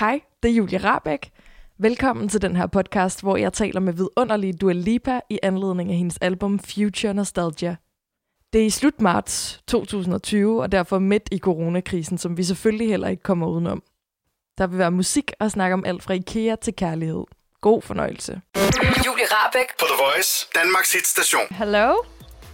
Hej, det er Julie Rabeck. Velkommen til den her podcast, hvor jeg taler med vidunderlige Dua Lipa i anledning af hendes album Future Nostalgia. Det er i slut marts 2020, og derfor midt i coronakrisen, som vi selvfølgelig heller ikke kommer udenom. Der vil være musik og snak om alt fra IKEA til kærlighed. God fornøjelse. Julie Rabeck På The Voice, Danmarks hitstation. Hello,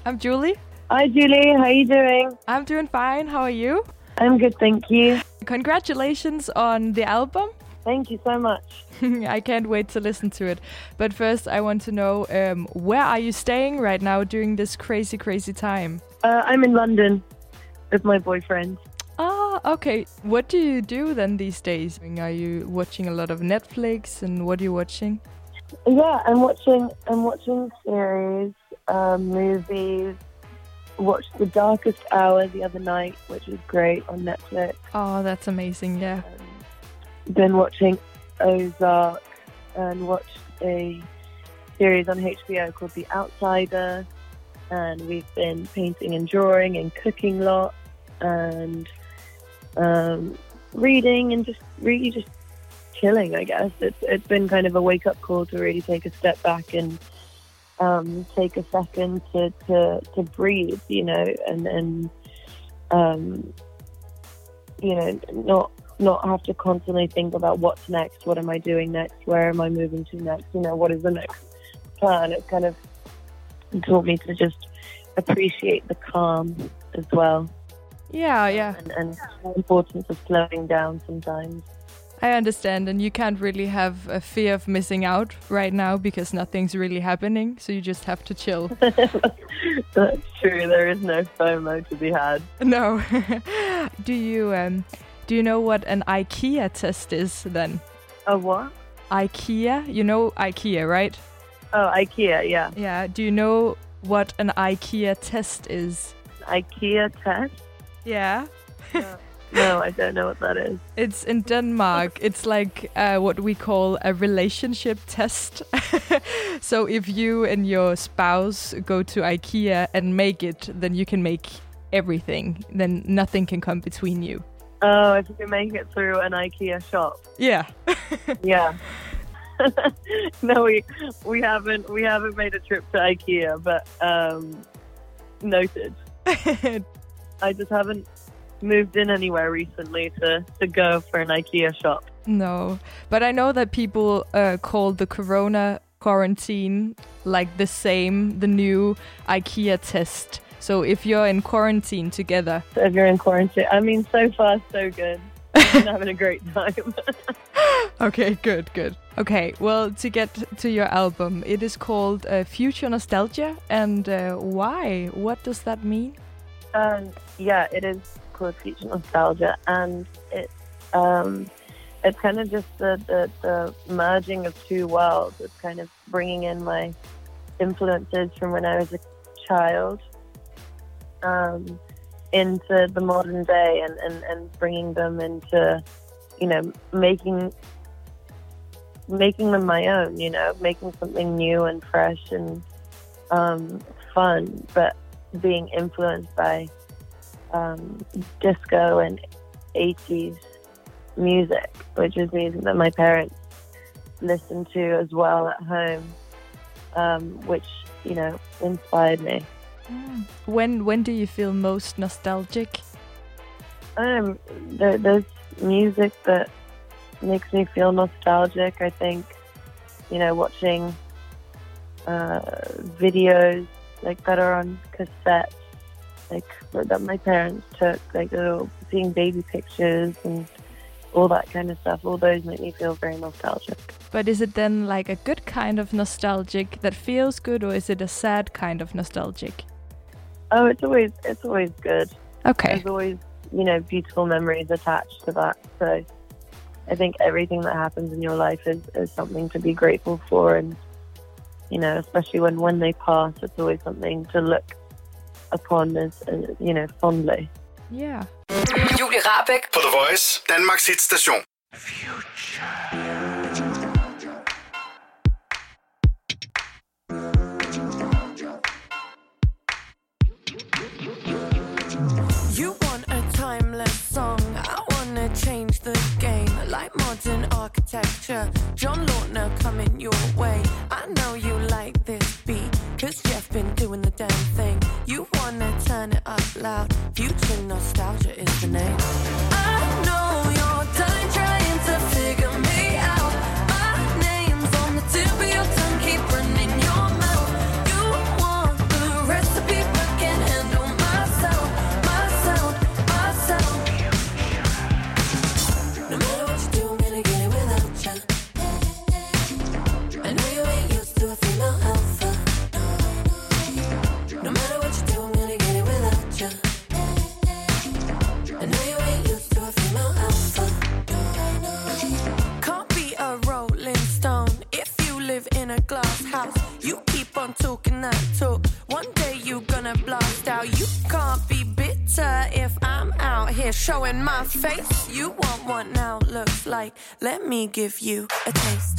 I'm Julie. Hi, Julie. How you doing? I'm doing fine. How are you? I'm good, thank you. Congratulations on the album. Thank you so much. I can't wait to listen to it. But first, I want to know um, where are you staying right now during this crazy, crazy time? Uh, I'm in London with my boyfriend. Ah, okay. What do you do then these days? Are you watching a lot of Netflix, and what are you watching? Yeah, I'm watching. I'm watching series, um, movies. Watched The Darkest Hour the other night, which was great on Netflix. Oh, that's amazing. Yeah. Been watching Ozark and watched a series on HBO called The Outsider. And we've been painting and drawing and cooking a lot and um, reading and just really just chilling. I guess it's it's been kind of a wake up call to really take a step back and um, take a second to, to to breathe, you know, and and um, you know not not have to constantly think about what's next, what am I doing next, where am I moving to next, you know, what is the next plan. It's kind of taught me to just appreciate the calm as well Yeah, yeah. and, and the importance of slowing down sometimes. I understand. And you can't really have a fear of missing out right now because nothing's really happening. So you just have to chill. That's true. There is no FOMO to be had. no. do you um, do you know what an IKEA test is then? Oh, what? IKEA, you know IKEA, right? Oh, IKEA, yeah. Yeah. Do you know what an IKEA test is? IKEA test? Yeah. No, I don't know what that is. It's in Denmark. It's like uh, what we call a relationship test. so if you and your spouse go to IKEA and make it, then you can make everything. Then nothing can come between you. Oh, if you make it through an IKEA shop. Yeah. Yeah. no, we we haven't we haven't made a trip to IKEA, but um, noted. I just haven't moved in anywhere recently to, to go for an IKEA shop. no, but I know that people uh, call the Corona quarantine like the same, the new IKEA test. So if you're in quarantine together, So if you're in quarantine, I mean, so far so good. I've been having a great time. Okay, good, good. Okay, well, to get to your album, it is called uh, Future Nostalgia. And uh, why? What does that mean? um, yeah, it is called Future Nostalgia, and it's um, it's kind of just the, the the merging of two worlds. It's kind of bringing in my influences from when I was a child um, into the modern day, and, and, and bringing them into you know making making them my own. You know, making something new and fresh and um, fun, but being influenced by um, disco and 80s music, which is music that my parents listened to as well at home, um, which, you know, inspired me. When when do you feel most nostalgic? Um, there, there's music that makes me feel nostalgic. I think, you know, watching uh, videos like that are on cassette, like that my parents took, like little seeing baby pictures and all that kind of stuff. All those make me feel very nostalgic. But is it then like a good kind of nostalgic that feels good, or is it a sad kind of nostalgic? Oh, it's always it's always good. Okay. There's always you know beautiful memories attached to that. So I think everything that happens in your life is, is something to be grateful for, and you know, especially when when they pass, it's always something to look upon as, as you know fondly. Yeah. Julie Rabeck På The Voice, Danmarks hitstation. You want a timeless song. I wanna change the game. like modern architecture. John Lautner coming your way. I know you like this beat, cause Jeff been doing the damn thing. You wanna turn it up loud. Future nostalgia is the name. Give you a taste.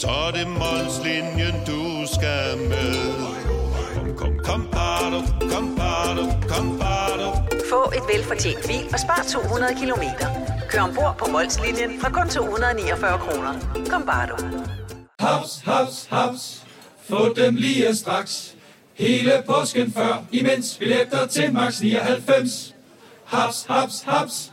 Så er det Molslinjen, du skal med Kom, kom, kom, bado, kom, bado, kom, bado. Få et velfortjent bil og spar 200 kilometer. Kør ombord på Molslinjen fra kun 249 kroner. Kom bare du. Haps, haps, haps. Få dem lige straks. Hele påsken før, imens billetter til max 99. Haps, haps, haps.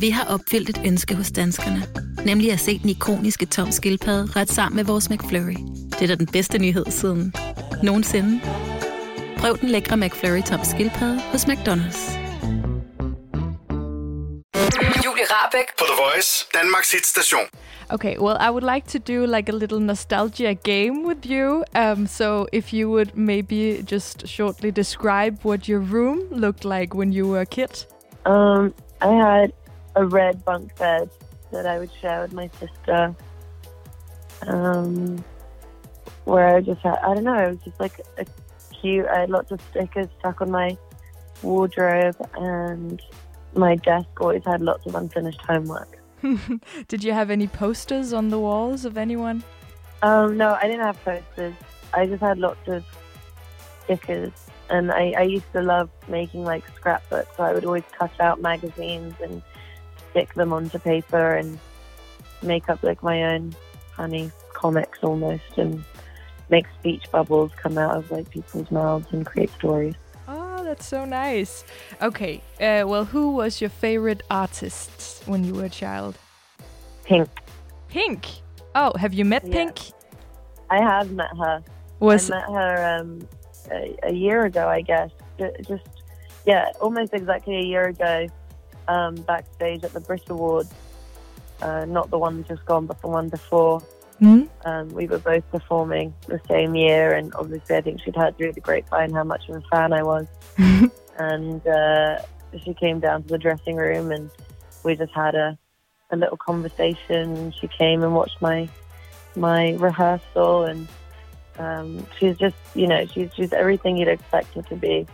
Vi har opfyldt et ønske hos danskerne. Nemlig at se den ikoniske tom skildpadde ret sammen med vores McFlurry. Det er da den bedste nyhed siden nogensinde. Prøv den lækre McFlurry tom skildpadde hos McDonald's. Julie Rabeck På The Voice, Danmarks hitstation. Okay, well, I would like to do like a little nostalgia game with you. Um, so if you would maybe just shortly describe what your room looked like when you were a kid. Um, I had a red bunk bed that I would share with my sister. Um, where I just had, I don't know, it was just like a cute, I had lots of stickers stuck on my wardrobe and my desk always had lots of unfinished homework. Did you have any posters on the walls of anyone? Um, no, I didn't have posters. I just had lots of stickers. And I, I used to love making like scrapbooks. So I would always cut out magazines and stick them onto paper and make up like my own funny comics almost and make speech bubbles come out of like people's mouths and create stories. Oh, that's so nice. Okay, uh, well, who was your favorite artist when you were a child? Pink. Pink. Oh, have you met Yeah. Pink? I have met her. Was- I met her um, a, a year ago, I guess. Just yeah, almost exactly a year ago, um, backstage at the Brit Awards. Uh, not the one just gone, but the one before. Hmm? Um, we were both performing the same year, and obviously, I think she'd heard through the grapevine how much of a fan I was. and uh, she came down to the dressing room, and we just had a, a little conversation. She came and watched my my rehearsal, and um, she's just, you know, she's she's everything you'd expect her to be,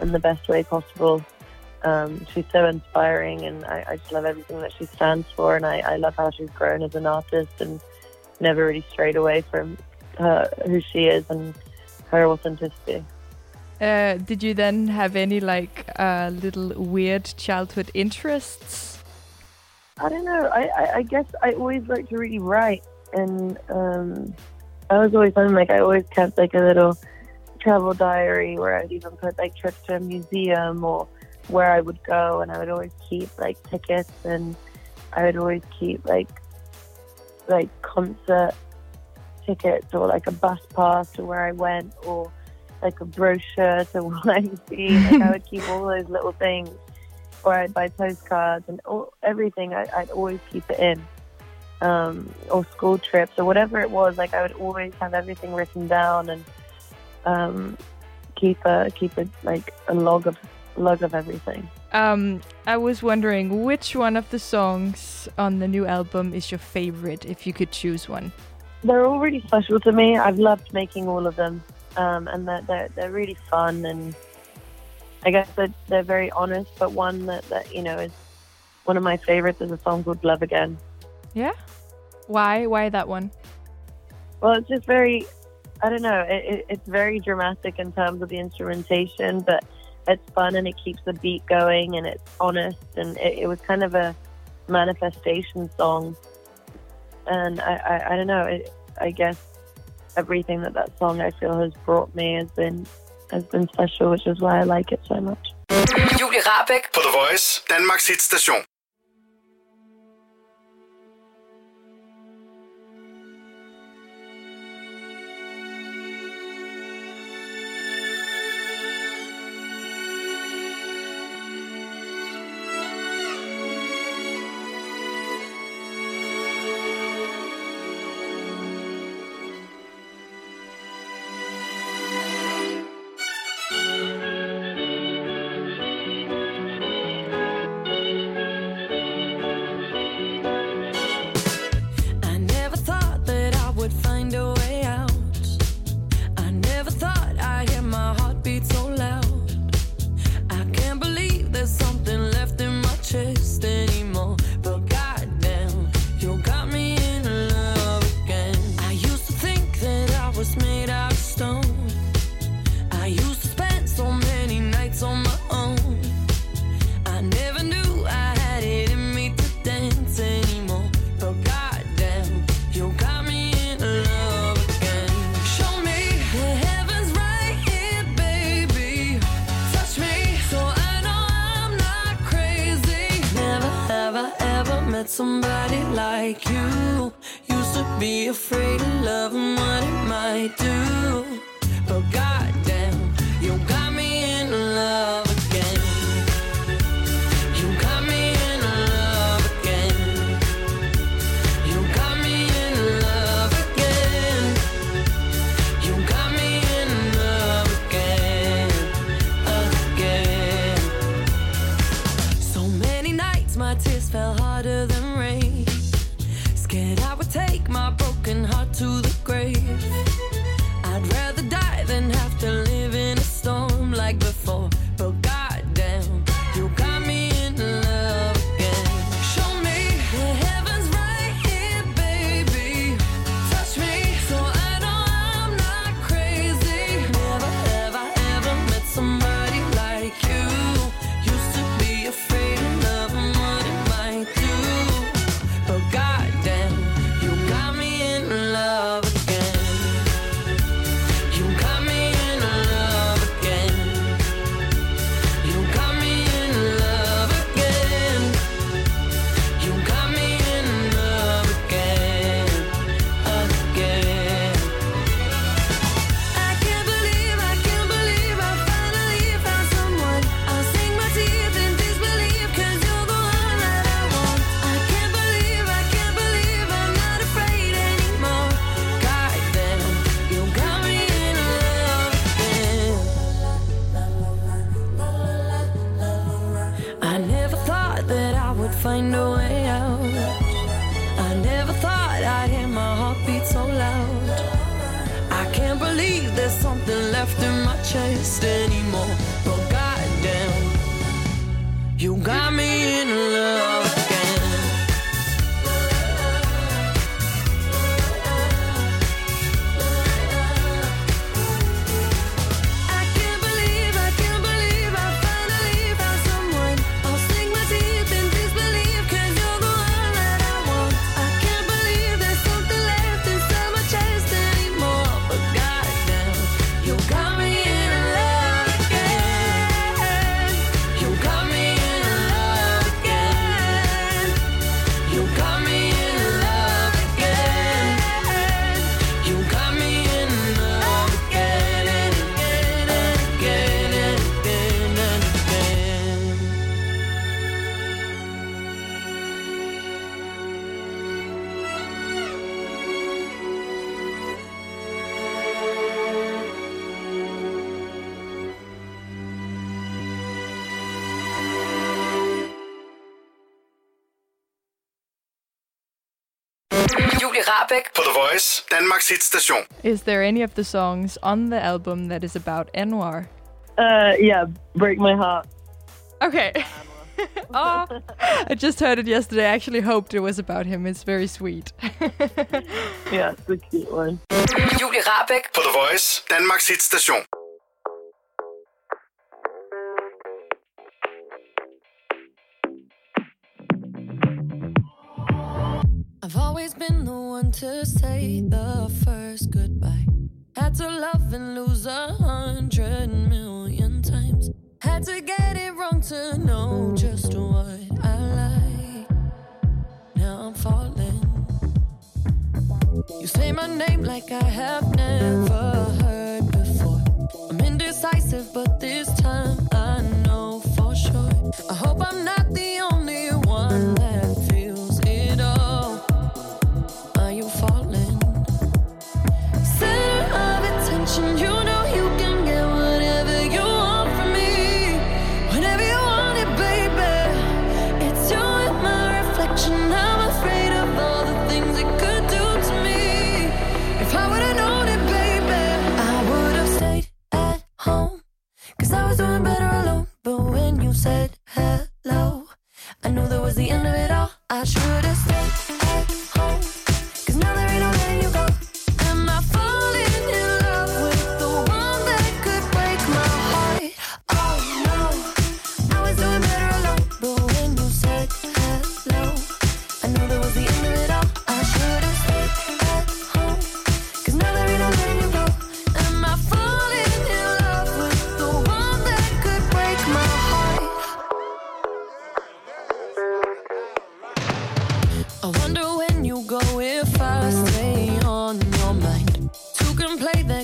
in the best way possible. Um, she's so inspiring, and I, I just love everything that she stands for, and I, I love how she's grown as an artist and never really strayed away from her, who she is and her authenticity. Uh, did you then have any like uh, little weird childhood interests? I don't know. I, I, I guess I always liked to really write, and um, I was always something like I always kept like a little travel diary where I'd even put like trips to a museum or where I would go, and I would always keep like tickets, and I would always keep like like concert tickets or like a bus pass to where I went or like a brochure to what I see. Like I would keep all those little things, or I'd buy postcards and all, everything. I, I'd always keep it in, um, or school trips or whatever it was. Like I would always have everything written down and um, keep a keep a like a log of log of everything. Um, I was wondering which one of the songs on the new album is your favorite, if you could choose one. They're all really special to me. I've loved making all of them, um, and they're, they're they're really fun and I guess that they're very honest. But one that, that you know is one of my favorites is a song called "Love Again." Yeah. Why? Why that one? Well, it's just very, I don't know, it, it, it's very dramatic in terms of the instrumentation, but it's fun and it keeps the beat going and it's honest. And it, it was kind of a manifestation song. And I, I, I don't know, it, I guess everything that that song I feel has brought me has been has been special, which is why I like it so much. Julie Rabeck på The Voice, Danmarks hitstation. Find a way out. I never thought I'd hear my heartbeat so loud. I can't believe there's something left in my chest anymore. But goddamn, you got me in love Rabeck På The Voice, Danmarks hitstation. Is there any of the songs on the album that is about Anwar? Uh, yeah, break my heart. Okay. oh, I just heard it yesterday. I actually hoped it was about him. It's very sweet. Yeah, it's a cute one. Julie Rabeck På The Voice, Danmarks hitstation. I've always been the one to say the first goodbye. Had to love and lose a hundred million times. Had to get it wrong to know just what I like. Now I'm falling. You say my name like I have never Cause I was doing better alone. But when you said hello, I knew that was the end of it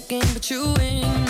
game, but you win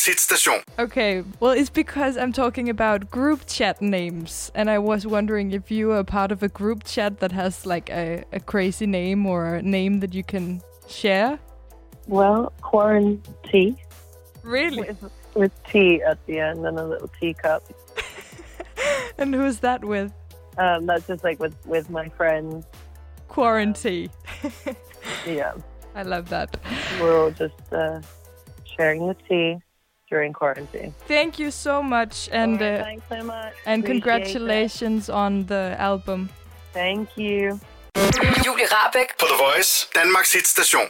Voice, Danmarks hitstation. Okay, well, it's because I'm talking about group chat names, and I was wondering if you are part of a group chat that has like a, a crazy name or a name that you can share. Well, quarantine. Really? With, with tea at the end and a little teacup. And who's that with? Um, that's just like with, with my friends. Quarantine. Yeah. I love that. We're all just uh, sharing the tea during quarantine. Thank you so much, and Alright, uh, thanks so much. and Appreciate congratulations on the album. Thank you. Julie Rabeck på The Voice, Danmarks hitstation.